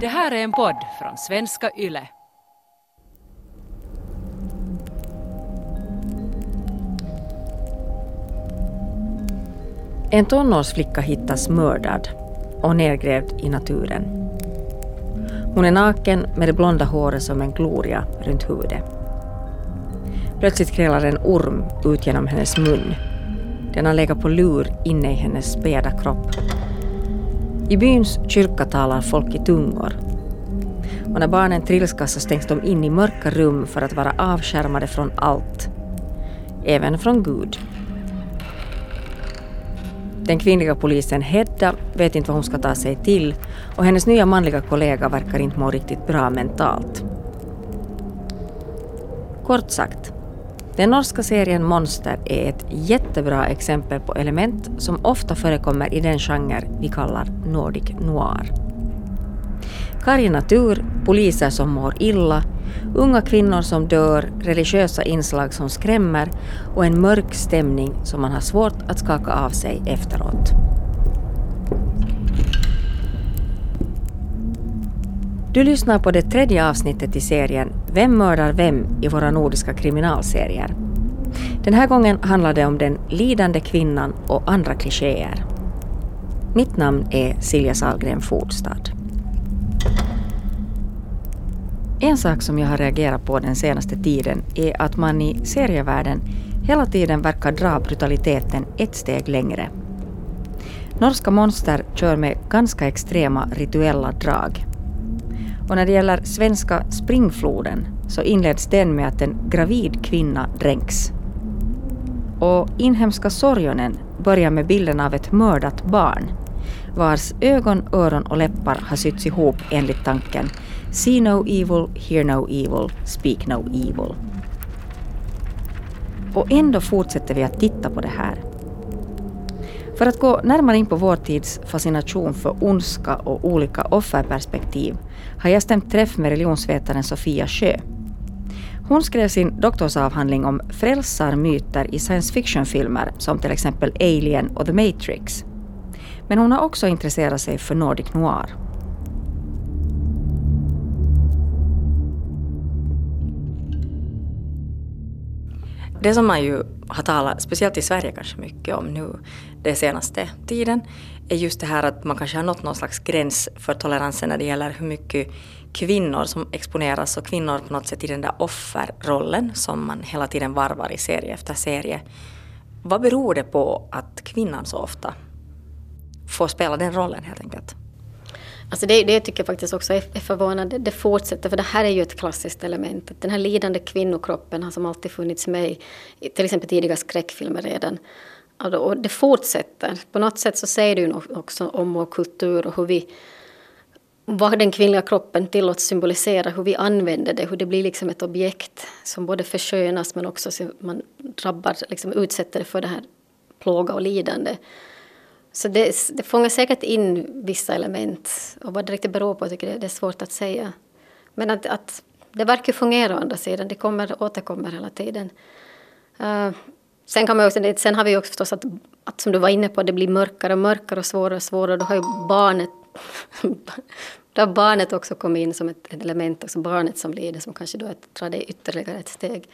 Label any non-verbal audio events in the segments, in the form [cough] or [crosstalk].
Det här är en podd från svenska YLE. En tonårsflicka hittas mördad och nedgrävd i naturen. Hon är naken med det blonda håret som en gloria runt huvudet. Plötsligt krälar en orm ut genom hennes mun. Den har legat på lur inne i hennes späda kropp. I byns kyrka talar folk i tungor. Och när barnen trilskas så stängs de in i mörka rum för att vara avskärmade från allt. Även från Gud. Den kvinnliga polisen Hedda vet inte vad hon ska ta sig till och hennes nya manliga kollega verkar inte må riktigt bra mentalt. Kort sagt, den norska serien Monster är ett jättebra exempel på element som ofta förekommer i den genre vi kallar Nordic noir. Karg natur, poliser som mår illa, unga kvinnor som dör, religiösa inslag som skrämmer och en mörk stämning som man har svårt att skaka av sig efteråt. Du lyssnar på det tredje avsnittet i serien Vem mördar vem i våra nordiska kriminalserier. Den här gången handlar det om den lidande kvinnan och andra klichéer. Mitt namn är Silja Salgren Fordstad. En sak som jag har reagerat på den senaste tiden är att man i serievärlden hela tiden verkar dra brutaliteten ett steg längre. Norska monster kör med ganska extrema rituella drag. Och när det gäller svenska Springfloden så inleds den med att en gravid kvinna dränks. Och inhemska Sorjonen börjar med bilden av ett mördat barn vars ögon, öron och läppar har sytts ihop enligt tanken See no evil, hear no evil, speak no evil. Och ändå fortsätter vi att titta på det här. För att gå närmare in på vår tids fascination för ondska och olika offerperspektiv har jag stämt träff med religionsvetaren Sofia Sjö. Hon skrev sin doktorsavhandling om frälsarmyter i science fiction-filmer som till exempel Alien och The Matrix. Men hon har också intresserat sig för Nordic noir. Det som man ju har talat, speciellt i Sverige kanske mycket om nu den senaste tiden, är just det här att man kanske har nått någon slags gräns för toleransen när det gäller hur mycket kvinnor som exponeras och kvinnor på något sätt i den där offerrollen som man hela tiden varvar i serie efter serie. Vad beror det på att kvinnan så ofta får spela den rollen helt enkelt? Alltså det, det tycker jag faktiskt också är förvånande. Det fortsätter, för det här är ju ett klassiskt element. Den här lidande kvinnokroppen har som alltid funnits med i till exempel tidiga skräckfilmer redan. Alltså, och det fortsätter. På något sätt så säger det ju också om vår kultur och hur vi vad den kvinnliga kroppen tillåts symbolisera, hur vi använder det, hur det blir liksom ett objekt som både förskönas men också man drabbar, liksom utsätter det för det här plåga och lidande. Så det, det fångar säkert in vissa element. Och vad det riktigt beror på tycker jag det är svårt att säga. Men att, att det verkar fungera å andra sidan. Det kommer, återkommer hela tiden. Uh, sen, kan man också, sen har vi också förstås att, att, som du var inne på, det blir mörkare och mörkare och svårare och svårare. Då har ju barnet, [laughs] då har barnet också kommit in som ett, ett element, också barnet som lider, som kanske då drar det ytterligare ett steg.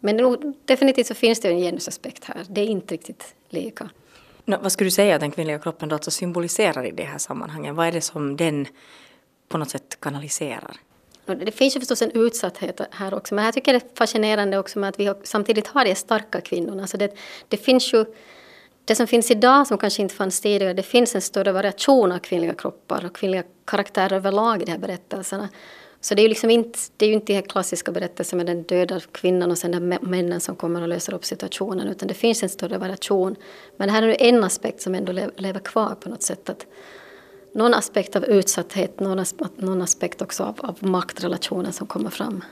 Men det, definitivt så finns det en genusaspekt här. Det är inte riktigt lika. No, vad skulle du säga att den kvinnliga kroppen då alltså symboliserar i det här sammanhanget? Vad är det som den på något sätt kanaliserar? Det finns ju förstås en utsatthet här också, men jag tycker det är fascinerande också med att vi samtidigt har de starka kvinnorna. Så det, det finns ju det som finns idag som kanske inte fanns tidigare, det finns en större variation av kvinnliga kroppar och kvinnliga karaktärer överlag i de här berättelserna. Så det är ju liksom inte, det är ju inte den klassiska berättelsen med den döda kvinnan och sen den männen som kommer och löser upp situationen, utan det finns en större variation. Men det här är en aspekt som ändå lever kvar på något sätt. Att någon aspekt av utsatthet, någon aspekt, någon aspekt också av, av maktrelationen som kommer fram.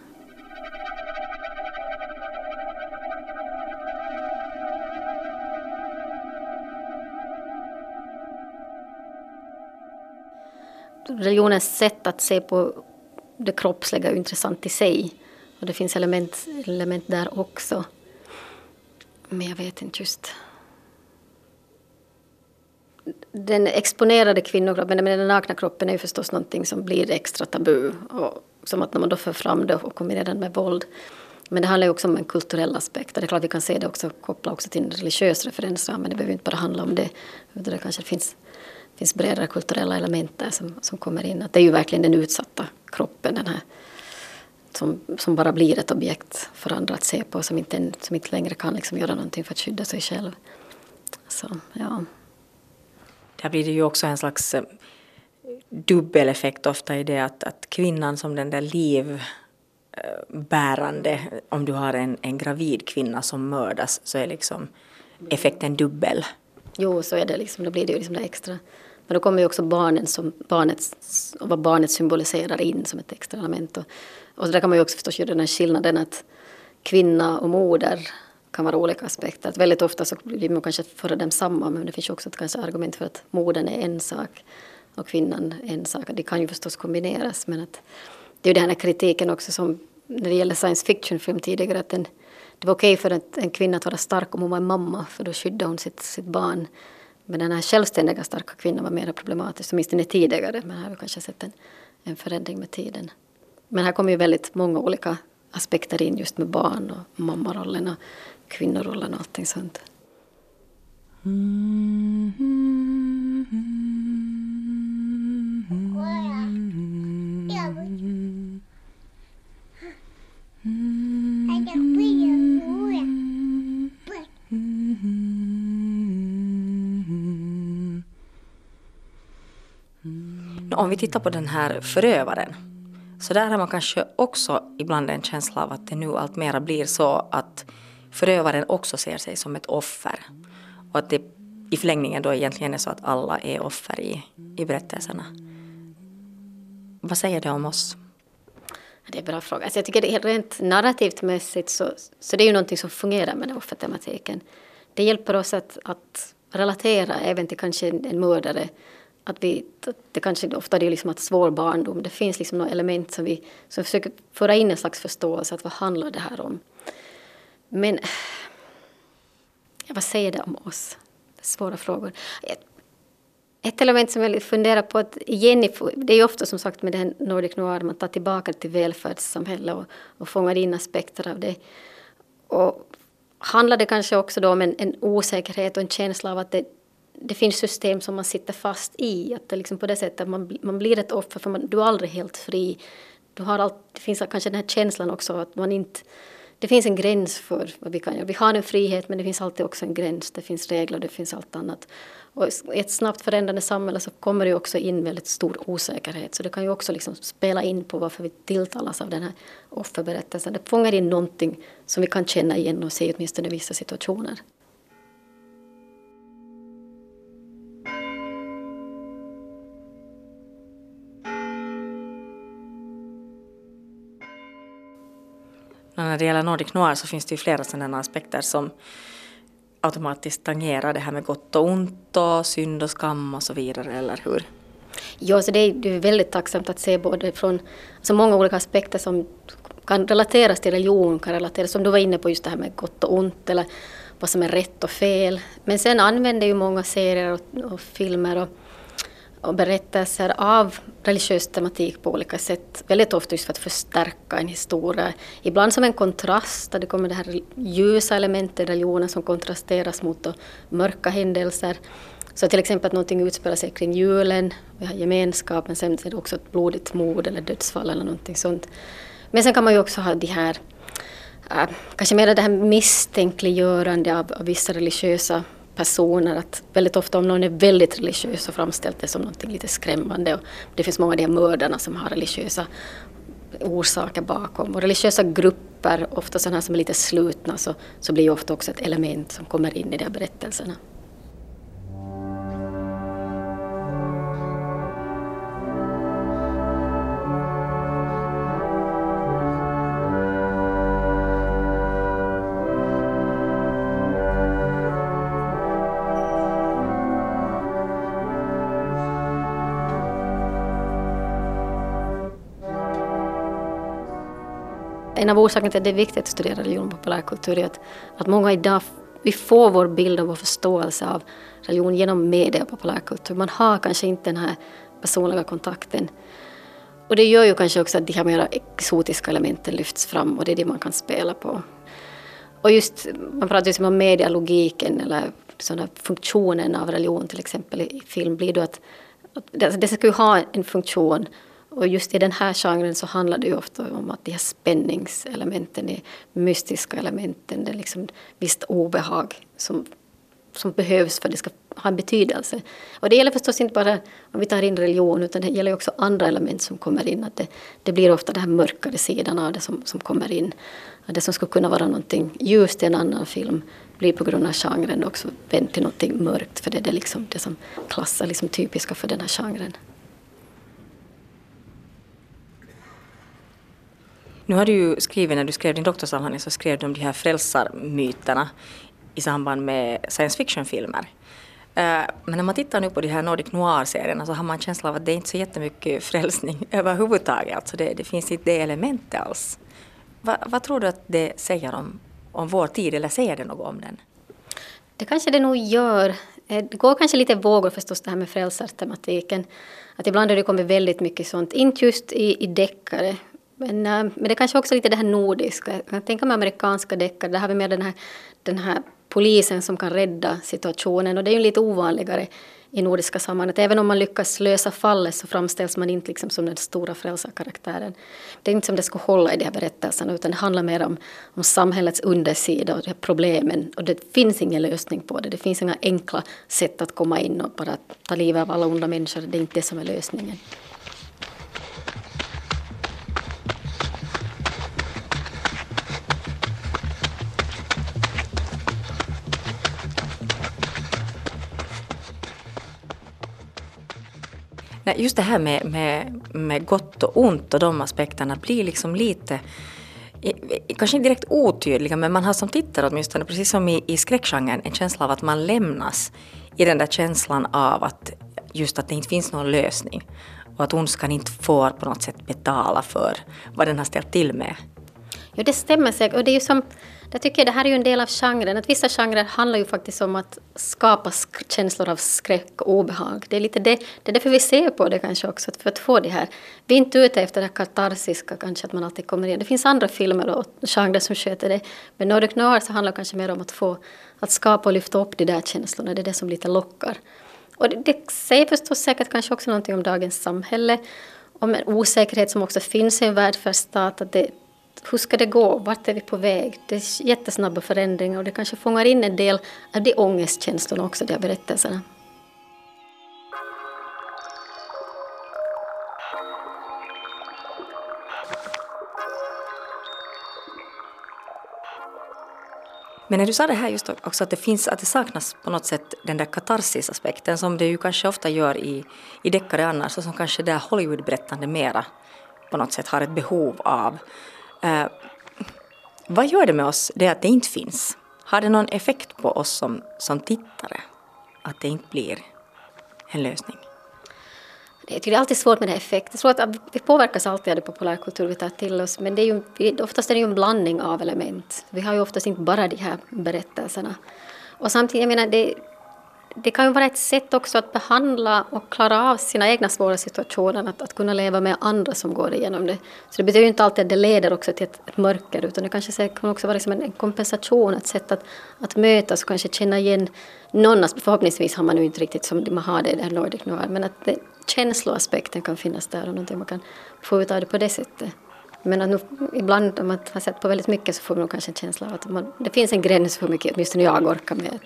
religionens sätt att se på det kroppsliga är intressant i sig. Och det finns element, element där också. Men jag vet inte just. den exponerade kvinnokroppen, men den nakna kroppen är ju förstås någonting som blir extra tabu. Och som att när man då för fram det och kombinerar den med våld. Men det handlar ju också om en kulturell aspekt. Det är klart vi kan se det också koppla också till en religiös referensram. Men det behöver inte bara handla om det. Utan det kanske finns, finns bredare kulturella element där som, som kommer in. Att det är ju verkligen den utsatta kroppen. Den här, som, som bara blir ett objekt för andra att se på. Som inte, som inte längre kan liksom göra någonting för att skydda sig själv. Så, ja. Där blir det ju också en slags eh, dubbeleffekt ofta i det att, att kvinnan som den där livbärande, om du har en, en gravid kvinna som mördas så är liksom effekten dubbel. Jo, så är det liksom, då blir det ju liksom det extra. Men då kommer ju också barnen som barnets, och vad barnet symboliserar in som ett extra element. Och, och där kan man ju också förstås göra den här skillnaden att kvinna och moder kan vara olika aspekter. Att väldigt ofta så blir man kanske föra dem samman men det finns ju också ett kanske argument för att modern är en sak och kvinnan en sak. Det kan ju förstås kombineras men att det är ju den här kritiken också som när det gäller science fiction-film tidigare att den, det var okej okay för en, en kvinna att vara stark om hon var en mamma för då skyddade hon sitt, sitt barn. Men den här självständiga starka kvinnan var mer problematisk, åtminstone tidigare. Men här har vi kanske sett en, en förändring med tiden. Men här kommer ju väldigt många olika aspekter in just med barn och mammarollen och kvinnorollen och allting sånt. Mm-hmm. Om vi tittar på den här förövaren så där har man kanske också ibland en känsla av att det nu allt mera blir så att förövaren också ser sig som ett offer. Och att det i förlängningen då egentligen är så att alla är offer i, i berättelserna. Vad säger det om oss? Det är en bra fråga. Alltså jag tycker det är rent narrativt mässigt så, så det är ju någonting som fungerar med den offertematiken. Det hjälper oss att, att relatera även till kanske en mördare. Att vi, det kanske ofta är liksom att svår barndom. Det finns liksom några element som vi som försöker föra in en slags förståelse. Att vad handlar det här om? Men vad säger det om oss? Svåra frågor. Ett element som jag funderar på, att Jenny, det är ju ofta som sagt med den Nordic Noir, man tar tillbaka till välfärdssamhället och, och fångar in aspekter av det. Och handlar det kanske också då om en, en osäkerhet och en känsla av att det, det finns system som man sitter fast i. Att det liksom på det sättet man, man blir ett offer för man, du är aldrig helt fri. Du har allt, det finns kanske den här känslan också att man inte det finns en gräns för vad vi kan göra. Vi har en frihet men det finns alltid också en gräns. Det finns regler, det finns allt annat. Och i ett snabbt förändrande samhälle så kommer det också in väldigt stor osäkerhet. Så det kan ju också liksom spela in på varför vi tilltalas av den här offerberättelsen. Det fångar in någonting som vi kan känna igen och se åtminstone i vissa situationer. När det gäller Nordic Noir så finns det ju flera sådana aspekter som automatiskt tangerar det här med gott och ont och synd och skam och så vidare, eller hur? Ja, så det är, det är väldigt tacksamt att se både från alltså många olika aspekter som kan relateras till religion, kan relateras, som du var inne på, just det här med gott och ont eller vad som är rätt och fel. Men sen använder ju många serier och, och filmer och och berättelser av religiös tematik på olika sätt. Väldigt ofta just för att förstärka en historia. Ibland som en kontrast, där det kommer det här ljusa elementet i religionen som kontrasteras mot mörka händelser. Så till exempel att någonting utspelar sig kring julen, vi har gemenskap, men sen är det också ett blodigt mord eller dödsfall eller någonting sånt. Men sen kan man ju också ha de här, äh, kanske mer det här misstänkliggörande av, av vissa religiösa personer. Att väldigt ofta om någon är väldigt religiös så framställs det som något lite skrämmande. Och det finns många av de här mördarna som har religiösa orsaker bakom. Och religiösa grupper, ofta sådana som är lite slutna, så, så blir ofta också ett element som kommer in i de här berättelserna. En av orsakerna till att det är viktigt att studera religion och populärkultur är att, att många idag vi får vår bild och vår förståelse av religion genom media och populärkultur. Man har kanske inte den här personliga kontakten. Och det gör ju kanske också att de här mer exotiska elementen lyfts fram och det är det man kan spela på. Och just, man pratar ju om medialogiken eller sådana funktionen av religion till exempel i film blir då att, att det, det ska ju ha en funktion och just i den här genren så handlar det ju ofta om att de här spänningselementen, de mystiska elementen, det är liksom visst obehag som, som behövs för att det ska ha en betydelse. Och det gäller förstås inte bara om vi tar in religion utan det gäller också andra element som kommer in. Att det, det blir ofta den här mörkare sidan av det som, som kommer in. Att det som skulle kunna vara någonting ljust i en annan film blir på grund av genren också vänt till någonting mörkt för det är det, liksom, det som klassar liksom typiska för den här genren. Nu har du ju skrivit, när du skrev din doktorsavhandling så skrev du om de här frälsarmyterna i samband med science fiction-filmer. Eh, men när man tittar nu på de här Nordic Noir-serierna så har man känslan av att det är inte så jättemycket frälsning [laughs] överhuvudtaget. Alltså det, det finns inte det elementet alls. Va, vad tror du att det säger om, om vår tid, eller säger det något om den? Det kanske det nog gör. Eh, det går kanske lite vågor förstås det här med frälsartematiken. Att ibland har det kommit väldigt mycket sånt, inte just i, i deckare men, eh, men det är kanske också lite det här nordiska. Jag kan tänka mig amerikanska deckare. Där har vi mer den här, den här polisen som kan rädda situationen. Och det är ju lite ovanligare i nordiska sammanhang. Även om man lyckas lösa fallet så framställs man inte liksom som den stora frälsarkaraktären. Det är inte som det ska hålla i de här berättelserna utan det handlar mer om, om samhällets undersida och de här problemen. Och det finns ingen lösning på det. Det finns inga enkla sätt att komma in och bara ta livet av alla onda människor. Det är inte det som är lösningen. Nej, just det här med, med, med gott och ont och de aspekterna blir liksom lite kanske inte direkt otydliga, men man har som tittare åtminstone, precis som i, i skräckgenren, en känsla av att man lämnas i den där känslan av att just att det inte finns någon lösning och att ondskan inte får på något sätt betala för vad den har ställt till med. Ja, det stämmer säkert. Och det är ju som jag tycker det här är ju en del av genren. Att vissa genrer handlar ju faktiskt om att skapa känslor av skräck och obehag. Det är lite det, det är därför vi ser på det kanske också, för att få det här. Vi är inte ute efter det katarsiska kanske, att man alltid kommer igen. Det finns andra filmer och genrer som sköter det. Men Nordic Noir så handlar det kanske mer om att få, att skapa och lyfta upp de där känslorna. Det är det som lite lockar. Och det, det säger förstås säkert kanske också någonting om dagens samhälle. Om en osäkerhet som också finns i en välfärdsstat. Att det, hur ska det gå? Vart är vi på väg? Det är jättesnabba förändringar och det kanske fångar in en del av de ångestkänslorna också, de här berättelserna. Men när du sa det här just också att det, finns, att det saknas på något sätt den där katarsisaspekten som det ju kanske ofta gör i, i deckare annars och som kanske det Hollywood-berättande mera på något sätt har ett behov av. Eh, vad gör det med oss, det att det inte finns? Har det någon effekt på oss som, som tittare? Att det inte blir en lösning? Det är alltid svårt med det effekt. Jag tror att vi påverkas alltid av det populärkultur vi tar till oss, men det är ju, oftast är det ju en blandning av element. Vi har ju oftast inte bara de här berättelserna. Och samtidigt, jag menar, det, det kan ju vara ett sätt också att behandla och klara av sina egna svåra situationer, att, att kunna leva med andra som går igenom det. Så det betyder ju inte alltid att det leder också till ett, ett mörker, utan det kanske kan också vara liksom en, en kompensation, ett sätt att, att mötas och kanske känna igen någon, förhoppningsvis har man ju inte riktigt som man har det i Nordic Noir, men att det, känsloaspekten kan finnas där och någonting man kan få ut av det på det sättet. Men att nu, ibland om man har sett på väldigt mycket så får man kanske en känsla av att man, det finns en gräns för hur mycket åtminstone jag orkar med.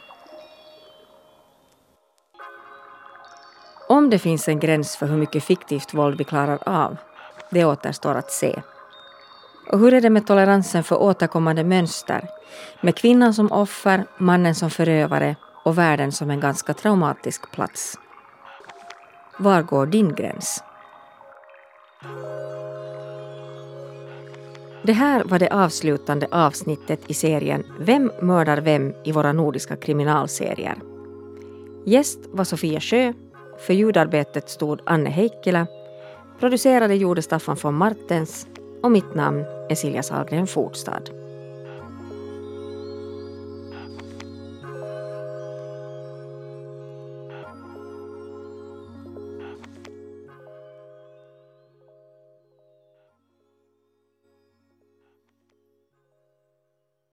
Om det finns en gräns för hur mycket fiktivt våld vi klarar av, det återstår att se. Och hur är det med toleransen för återkommande mönster? Med kvinnan som offer, mannen som förövare och världen som en ganska traumatisk plats. Var går din gräns? Det här var det avslutande avsnittet i serien Vem mördar vem i våra nordiska kriminalserier. Gäst var Sofia Sjö för ljudarbetet stod Anne Heikkilä, producerade gjorde Staffan von Martens och mitt namn är Silja Sahlgren Fordstad.